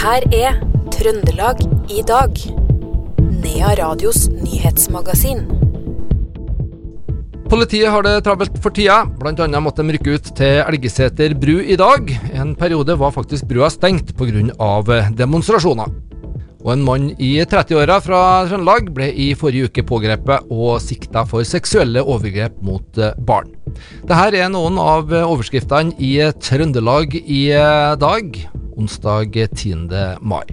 her er Trøndelag i dag. Nea Radios nyhetsmagasin. Politiet har det travelt for tida. Annet måtte de rykke ut til Elgeseter bru i dag. En periode var faktisk brua stengt pga. demonstrasjoner. Og en mann i 30-åra fra Trøndelag ble i forrige uke pågrepet og sikta for seksuelle overgrep mot eh, barn. Dette er noen av overskriftene i Trøndelag i dag, onsdag 10. mai.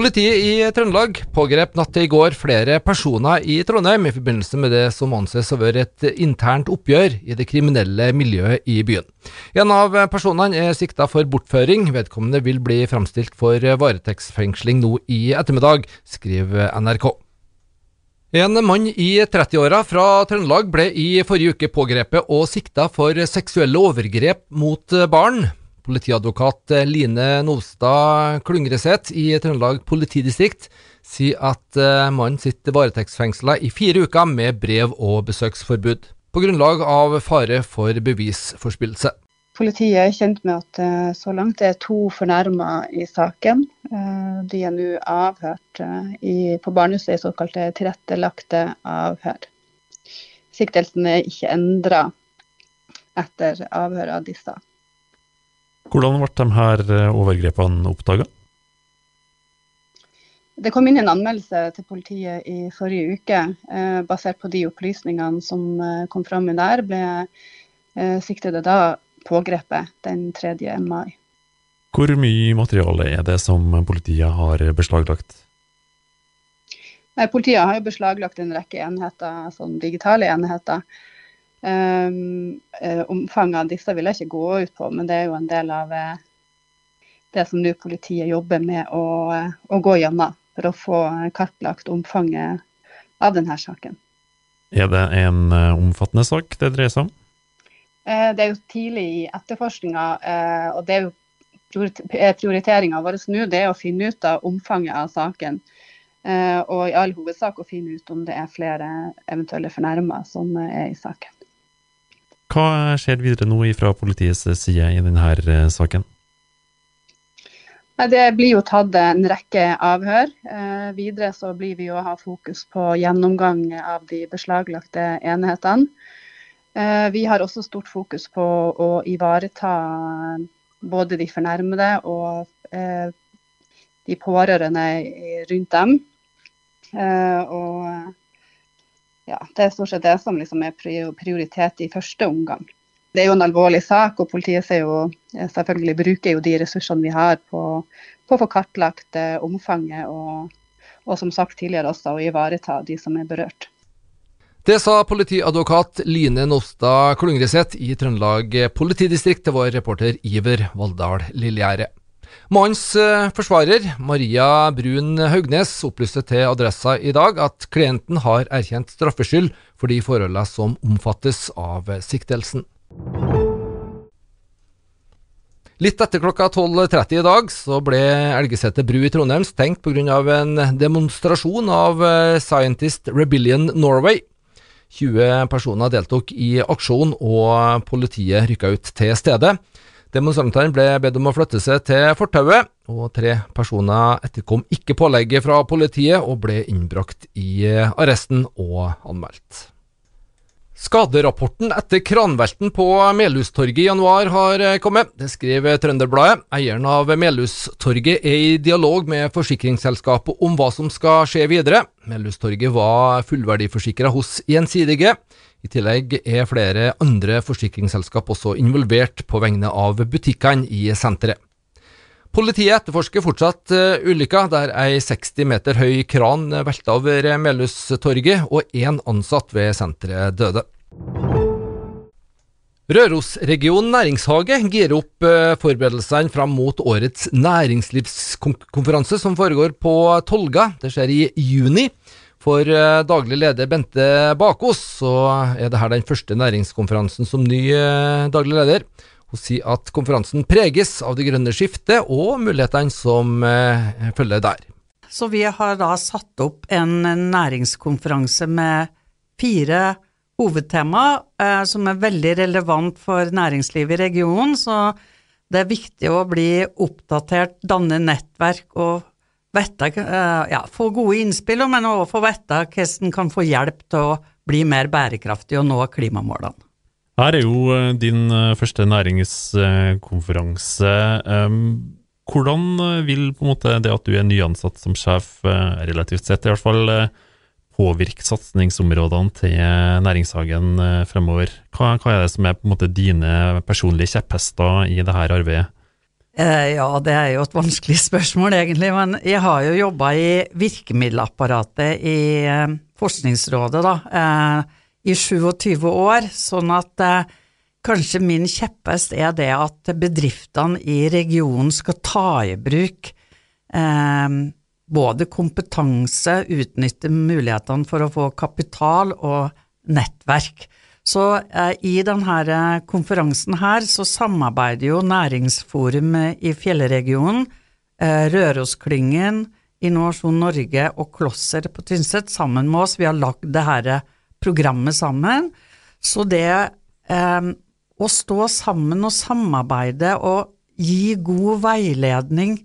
Politiet i Trøndelag pågrep natt til i går flere personer i Trondheim i forbindelse med det som anses å være et internt oppgjør i det kriminelle miljøet i byen. En av personene er sikta for bortføring. Vedkommende vil bli framstilt for varetektsfengsling nå i ettermiddag, skriver NRK. En mann i 30-åra fra Trøndelag ble i forrige uke pågrepet og sikta for seksuelle overgrep mot barn. Politiadvokat Line Novstad Klungreseth i Trøndelag politidistrikt sier at eh, mannen sitter varetektsfengsla i fire uker med brev- og besøksforbud, på grunnlag av fare for bevisforspillelse. Politiet er kjent med at eh, så langt er to fornærma i saken. Eh, de er nå avhørt i, på barnehuset i såkalte tilrettelagte avhør. Siktelsen er ikke endra etter avhør av disse. Hvordan ble de her eh, overgrepene oppdaga? Det kom inn en anmeldelse til politiet i forrige uke. Eh, basert på de opplysningene som eh, kom fram der, ble eh, siktede da pågrepet den 3. mai. Hvor mye materiale er det som politiet har beslaglagt? Politiet har jo beslaglagt en rekke enheter, sånn digitale enheter. Um, omfanget av disse vil jeg ikke gå ut på, men det er jo en del av uh, det som nå politiet jobber med å, å, gå gjennom for å få kartlagt omfanget av denne saken. Er det en uh, omfattende sak det dreier seg om? Det er jo tidlig i etterforskninga, og det er jo prioriteringa vår nå det er å finne ut av omfanget av saken. og i all hovedsak å finne ut om det er flere eventuelle fornærma som er i saken. Hva skjer videre nå fra politiets side i denne eh, saken? Det blir jo tatt en rekke avhør. Eh, videre så blir vi jo å ha fokus på gjennomgang av de beslaglagte enhetene. Eh, vi har også stort fokus på å ivareta både de fornærmede og eh, de pårørende rundt dem. Eh, og ja, det er stort sett det som liksom er prioritet i første omgang. Det er jo en alvorlig sak, og politiet jo, selvfølgelig bruker jo de ressursene vi har på, på å få kartlagt omfanget og, og, som sagt tidligere også å ivareta de som er berørt. Det sa politiadvokat Line Nostad Klungreseth i Trøndelag politidistrikt til vår reporter Iver Valldal Lillegjerde. Mannens eh, forsvarer, Maria Brun Haugnes, opplyste til Adressa i dag at klienten har erkjent straffskyld for de forholdene som omfattes av siktelsen. Litt etter klokka 12.30 i dag så ble Elgeseter bru i Trondheim stengt pga. en demonstrasjon av eh, Scientist Rebellion Norway. 20 personer deltok i aksjonen, og politiet rykka ut til stedet. Demonstrantene ble bedt om å flytte seg til fortauet, og tre personer etterkom ikke pålegget fra politiet og ble innbrakt i arresten og anmeldt. Skaderapporten etter kranvelten på Melhustorget i januar har kommet. Det skriver Trønderbladet. Eieren av Melhustorget er i dialog med forsikringsselskapet om hva som skal skje videre. Melhustorget var fullverdiforsikra hos Gjensidige. I tillegg er flere andre forsikringsselskap også involvert på vegne av butikkene i senteret. Politiet etterforsker fortsatt uh, ulykka der ei 60 meter høy kran velta over Melhustorget og én ansatt ved senteret døde. Rørosregionen næringshage girer opp uh, forberedelsene fram mot årets næringslivskonferanse som foregår på Tolga. Det skjer i juni. For uh, daglig leder Bente Bakås så er dette den første næringskonferansen som ny uh, daglig leder. Hun sier at konferansen preges av det grønne skiftet og mulighetene som følger der. Så vi har da satt opp en næringskonferanse med fire hovedtema eh, som er veldig relevant for næringslivet i regionen. Så det er viktig å bli oppdatert, danne nettverk og vette, eh, ja, få gode innspill, men også få vite hvordan en kan få hjelp til å bli mer bærekraftig og nå klimamålene. Her er jo eh, din eh, første næringskonferanse. Hvordan vil på en måte det at du er nyansatt som sjef, relativt sett i hvert fall, påvirke satsingsområdene til Næringshagen fremover? Hva, hva, er det som er på en måte dine personlige kjepphester i dette arbeidet? Eh, ja, det er jo et vanskelig spørsmål, egentlig. Men jeg har jo jobba i virkemiddelapparatet i eh, Forskningsrådet, da, eh, i 27 år. Sånn at kanskje min kjepphest er det at bedriftene i regionen skal ta i bruk både kompetanse, utnytte mulighetene for å få kapital og nettverk. Så eh, i denne eh, konferansen her så samarbeider jo Næringsforum i fjellregionen, eh, Rørosklyngen, Innovasjon Norge og Klosser på Tynset sammen med oss. Vi har lagd dette eh, programmet sammen. Så det eh, å stå sammen og samarbeide og gi god veiledning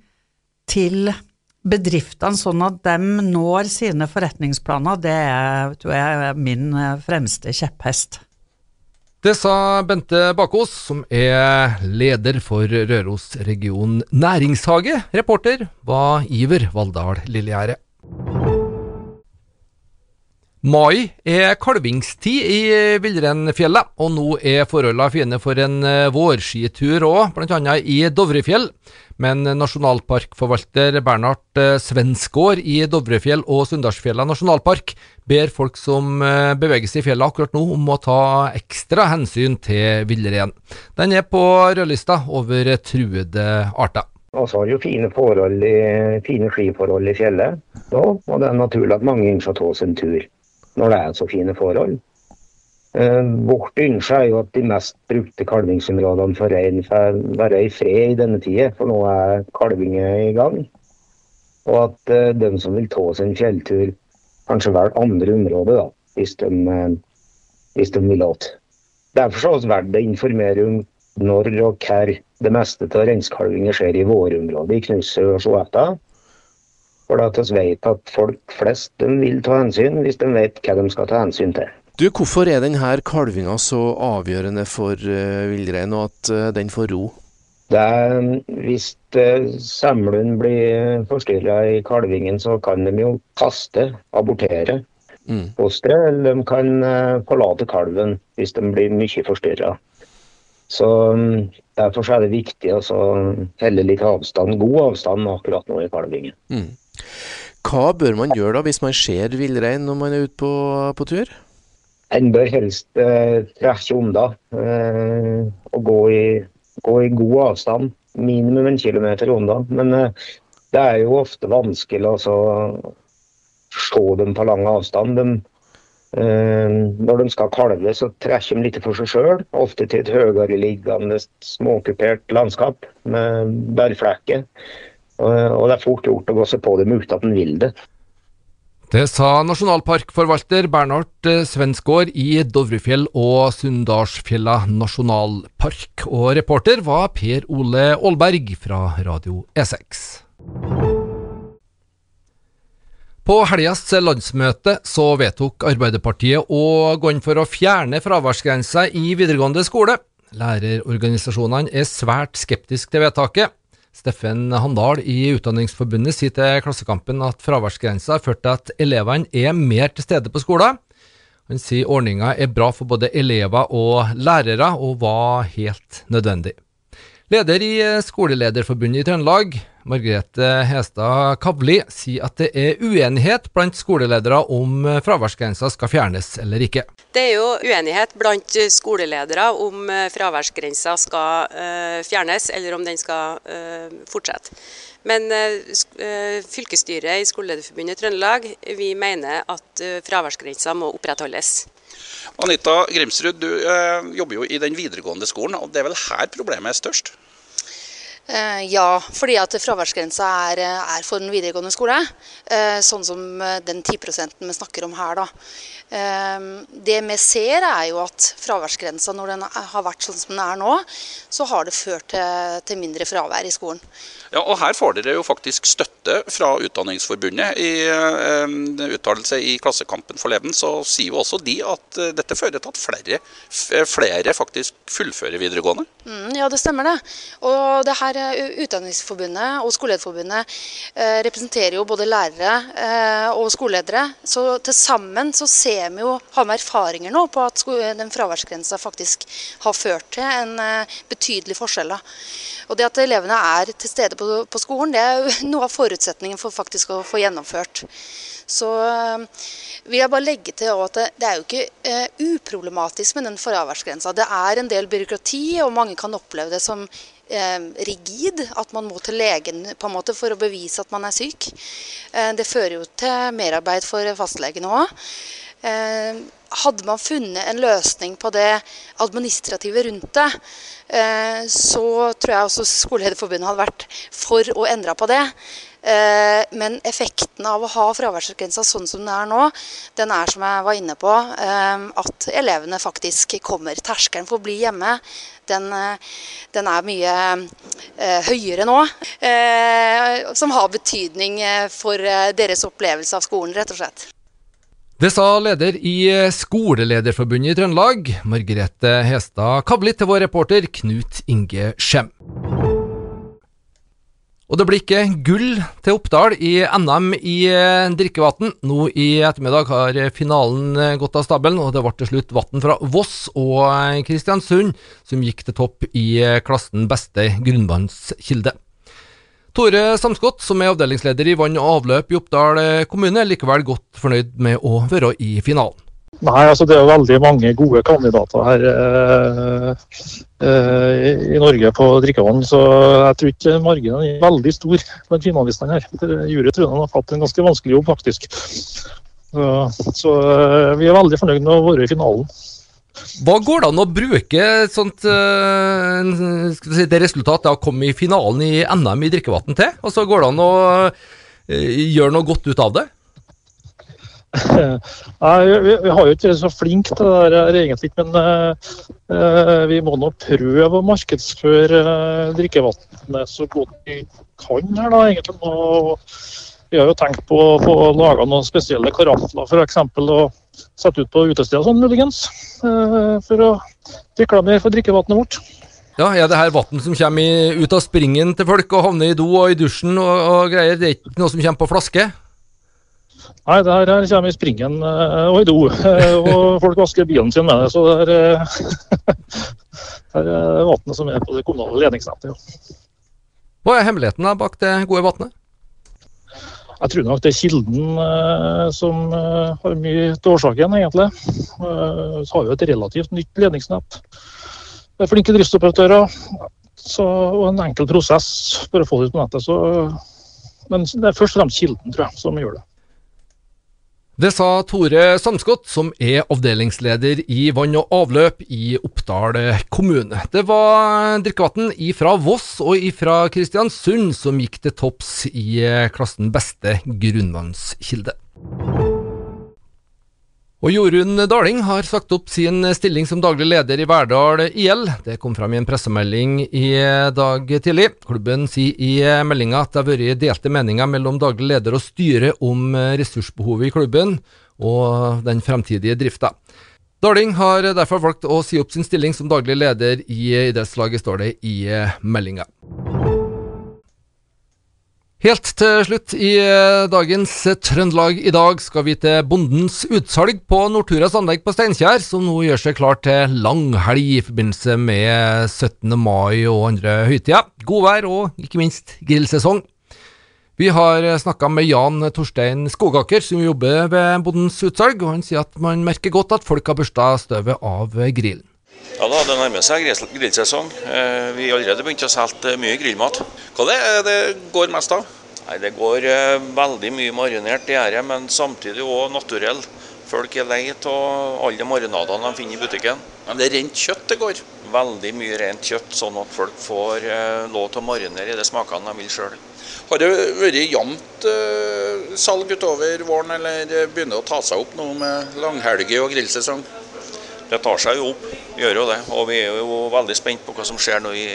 til bedriftene sånn at de når sine forretningsplaner, det er, tror jeg er min eh, fremste kjepphest. Det sa Bente Bakås, som er leder for Røros region næringshage. Reporter var Iver Valldal Lillegjerde. Mai er kalvingstid i Villreinfjellet, og nå er forholdene fine for en eh, vårskitur òg, bl.a. i Dovrefjell. Men nasjonalparkforvalter Bernhard Svensgård i Dovrefjell og Sunndalsfjella nasjonalpark ber folk som eh, beveger seg i fjellet akkurat nå, om å ta ekstra hensyn til villreinen. Den er på rødlista over truede arter. Så har jo fine, forhold fine skiforhold i fjellet, og det er naturlig at mange ønsker å ta oss en tur når det er så fine forhold. Eh, vårt ønske er jo at de mest brukte kalvingsområdene for rein får være i fred i denne tida, for nå er kalvinga i gang. Og at eh, de som vil ta seg en fjelltur, kanskje velger andre områder, da, hvis de, eh, hvis de vil det. Derfor er det verdt å informere om når og hvor det meste av reinskalvinger skjer i vårområdet i Knusse og Sjoeta. For vi vet at folk flest vil ta hensyn, hvis de vet hva de skal ta hensyn til. Du, Hvorfor er denne kalvinga så avgjørende for uh, villrein, og at uh, den får ro? Det hvis uh, semlene blir forstyrra i kalvingen, så kan de jo kaste, abortere mm. fosteret. Eller de kan uh, forlate kalven hvis de blir mye forstyrra. Så um, Derfor er det viktig å helle litt avstand, god avstand akkurat nå i kalvingen. Mm. Hva bør man gjøre da hvis man ser villrein når man er ute på, på tur? En bør helst eh, trekke unna eh, og gå i, gå i, god avstand. Minimum en kilometer unna. Men eh, det er jo ofte vanskelig å se dem på lang avstand. De, eh, når de skal kalve, så trekker de litt for seg sjøl. Ofte til et høyere liggende, småkupert landskap med bærflekker. Og det er fort gjort å gå seg på dem uten at en vil det. Det sa nasjonalparkforvalter Bernhard eh, Svensgaard i Dovrefjell og Sunndalsfjella nasjonalpark. Og reporter var Per Ole Aalberg fra Radio E6. På helgas landsmøte så vedtok Arbeiderpartiet å gå inn for å fjerne fraværsgrensa i videregående skole. Lærerorganisasjonene er svært skeptiske til vedtaket. Steffen Handal i Utdanningsforbundet sier til Klassekampen at fraværsgrensa har ført til at elevene er mer til stede på skolen. Han sier ordninga er bra for både elever og lærere, og var helt nødvendig. Leder i Skolelederforbundet i Trøndelag, Margrethe Hestad Kavli, sier at det er uenighet blant skoleledere om fraværsgrensa skal fjernes eller ikke. Det er jo uenighet blant skoleledere om fraværsgrensa skal fjernes, eller om den skal fortsette. Men fylkesstyret i Skolelederforbundet i Trøndelag vi mener at fraværsgrensa må opprettholdes. Anita Grimsrud, du eh, jobber jo i den videregående skolen, og det er vel her problemet er størst? Eh, ja, fordi at fraværsgrensa er, er, for den videregående skole. Eh, sånn som eh, den 10 vi snakker om her. da. Eh, det vi ser er jo at fraværsgrensa, når den har vært sånn som den er nå, så har det ført til, til mindre fravær i skolen. Ja, og Her får dere jo faktisk støtte fra Utdanningsforbundet. I en uttalelse i Klassekampen forleden så sier jo også de at dette fører til at flere, flere faktisk fullfører videregående. Mm, ja, det stemmer det. Og det her uh, Utdanningsforbundet og Skolelederforbundet representerer jo både lærere og skoleledere. Så til sammen så ser vi jo, har vi erfaringer nå på at den fraværsgrensa faktisk har ført til en betydelig forskjell. Og det at elevene er til stede på, skolen, det er jo noe av forutsetningen for faktisk å få gjennomført. Så eh, vil jeg bare legge til at det, er jo ikke uproblematisk med den fraværsgrensa. Det er en del byråkrati, og mange kan oppleve det som rigid. At man må til legen på en måte for å bevise at man er syk. Uh, det fører jo til merarbeid for fastlegene òg. Hadde man funnet en løsning på det administrative rundt det, Eh, så tror jeg også Skolelederforbundet hadde vært for å endre på det. Eh, men effekten av å ha fraværsgrensa sånn som den er nå, den er som jeg var inne på, eh, at elevene faktisk kommer. Terskelen for å bli hjemme, den, den er mye høyere nå. Som har betydning for deres opplevelse av skolen, rett og slett. Det sa leder i Skolelederforbundet i Trøndelag, Margrethe Hestad Kavli, til vår reporter Knut Inge Skjem. Og det blir ikke gull til Oppdal i NM i eh, drikkevann. Nå i ettermiddag har finalen eh, gått av stabelen, og det ble til slutt vann fra Voss og eh, Kristiansund som gikk til topp i klassen beste grunnvannskilde. Tore Samskott, som er avdelingsleder i vann og avløp i Oppdal kommune, er likevel godt fornøyd med å være i finalen. Nei, altså Det er jo veldig mange gode kandidater her eh, eh, i Norge på drikkevann. Så jeg tror ikke marginen er veldig stor blant finalistene her. Jury tror har hatt en ganske vanskelig jobb, faktisk. Så, så eh, vi er veldig fornøyd med å være i finalen. Hva går det an å bruke sånt, uh, si, det resultatet av å komme i finalen i NM i drikkevann til? Altså, Går det an å uh, gjøre noe godt ut av det? Nei, vi, vi, har jo ikke vært så flinke til det der egentlig, men uh, vi må nå prøve å markedsføre drikkevannet så godt vi kan her, da, egentlig. Og vi har jo tenkt på, på å lage noen spesielle karafler, f.eks. Og sette ut på utesteder sånn muligens. Uh, for å reklamere for drikkevannet vårt. Ja, Er det her vann som kommer ut av springen til folk og havner i do og i dusjen og, og greier? Det er ikke noe som kommer på flaske? Nei, det her, her kommer i springen uh, og i do. Uh, og folk vasker bilen sin med det. Så det er, det er vannet som er på det kommunale ledningsnettet. Ja. Hva er hemmeligheten bak det gode vannet? Jeg tror nok det er kilden eh, som eh, har mye til årsaken, egentlig. Vi har jo et relativt nytt ledningsnett. Det er flinke driftsoperatører så, og en enkel prosess for å få det ut på nettet. Så, men det er først og fremst kilden, tror jeg, som gjør det. Det sa Tore Samskott, som er avdelingsleder i vann og avløp i Oppdal kommune. Det var drikkevann ifra Voss og ifra Kristiansund som gikk til topps i klassen beste grunnvannskilde. Og Jorunn Daling har sagt opp sin stilling som daglig leder i Verdal IL. Det kom fram i en pressemelding i dag tidlig. Klubben sier i meldinga at det har vært delte meninger mellom daglig leder og styre om ressursbehovet i klubben og den fremtidige drifta. Daling har derfor valgt å si opp sin stilling som daglig leder i idrettslaget, står det i meldinga. Helt til slutt i eh, dagens Trøndelag i dag skal vi til Bondens utsalg på Norturas anlegg på Steinkjer, som nå gjør seg klar til langhelg i forbindelse med 17. mai og andre høytider. Godvær og ikke minst grillsesong. Vi har snakka med Jan Torstein Skogaker, som jobber ved Bondens utsalg, og han sier at man merker godt at folk har børsta støvet av grillen. Ja da, Det nærmer seg grillsesong. Eh, vi har allerede begynt å selge mye grillmat. Hva det er det går mest av? Nei, Det går eh, veldig mye marinert gjære, men samtidig òg naturell Folk er lei av alle de marinadene de finner i butikken. Men det er rent kjøtt det går? Veldig mye rent kjøtt, sånn at folk får eh, lov til å marinere i de smakene de vil sjøl. Har det vært jevnt uh, salg utover våren, eller begynner det å ta seg opp nå med langhelge og grillsesong? Det tar seg jo opp, gjør jo det. Og vi er jo veldig spent på hva som skjer nå i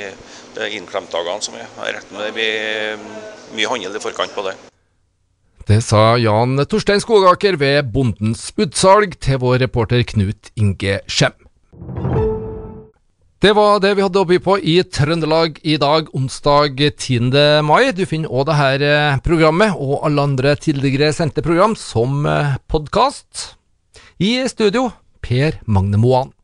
de innklemtdagene som er. rett med det blir mye handel i forkant på det. Det sa Jan Torstein Skogaker ved Bondens utsalg til vår reporter Knut Inge Skjem. Det var det vi hadde å by på i Trøndelag i dag, onsdag 10. mai. Du finner òg dette programmet og alle andre tidligere sendte program som podkast. I studio Per Magne Moan.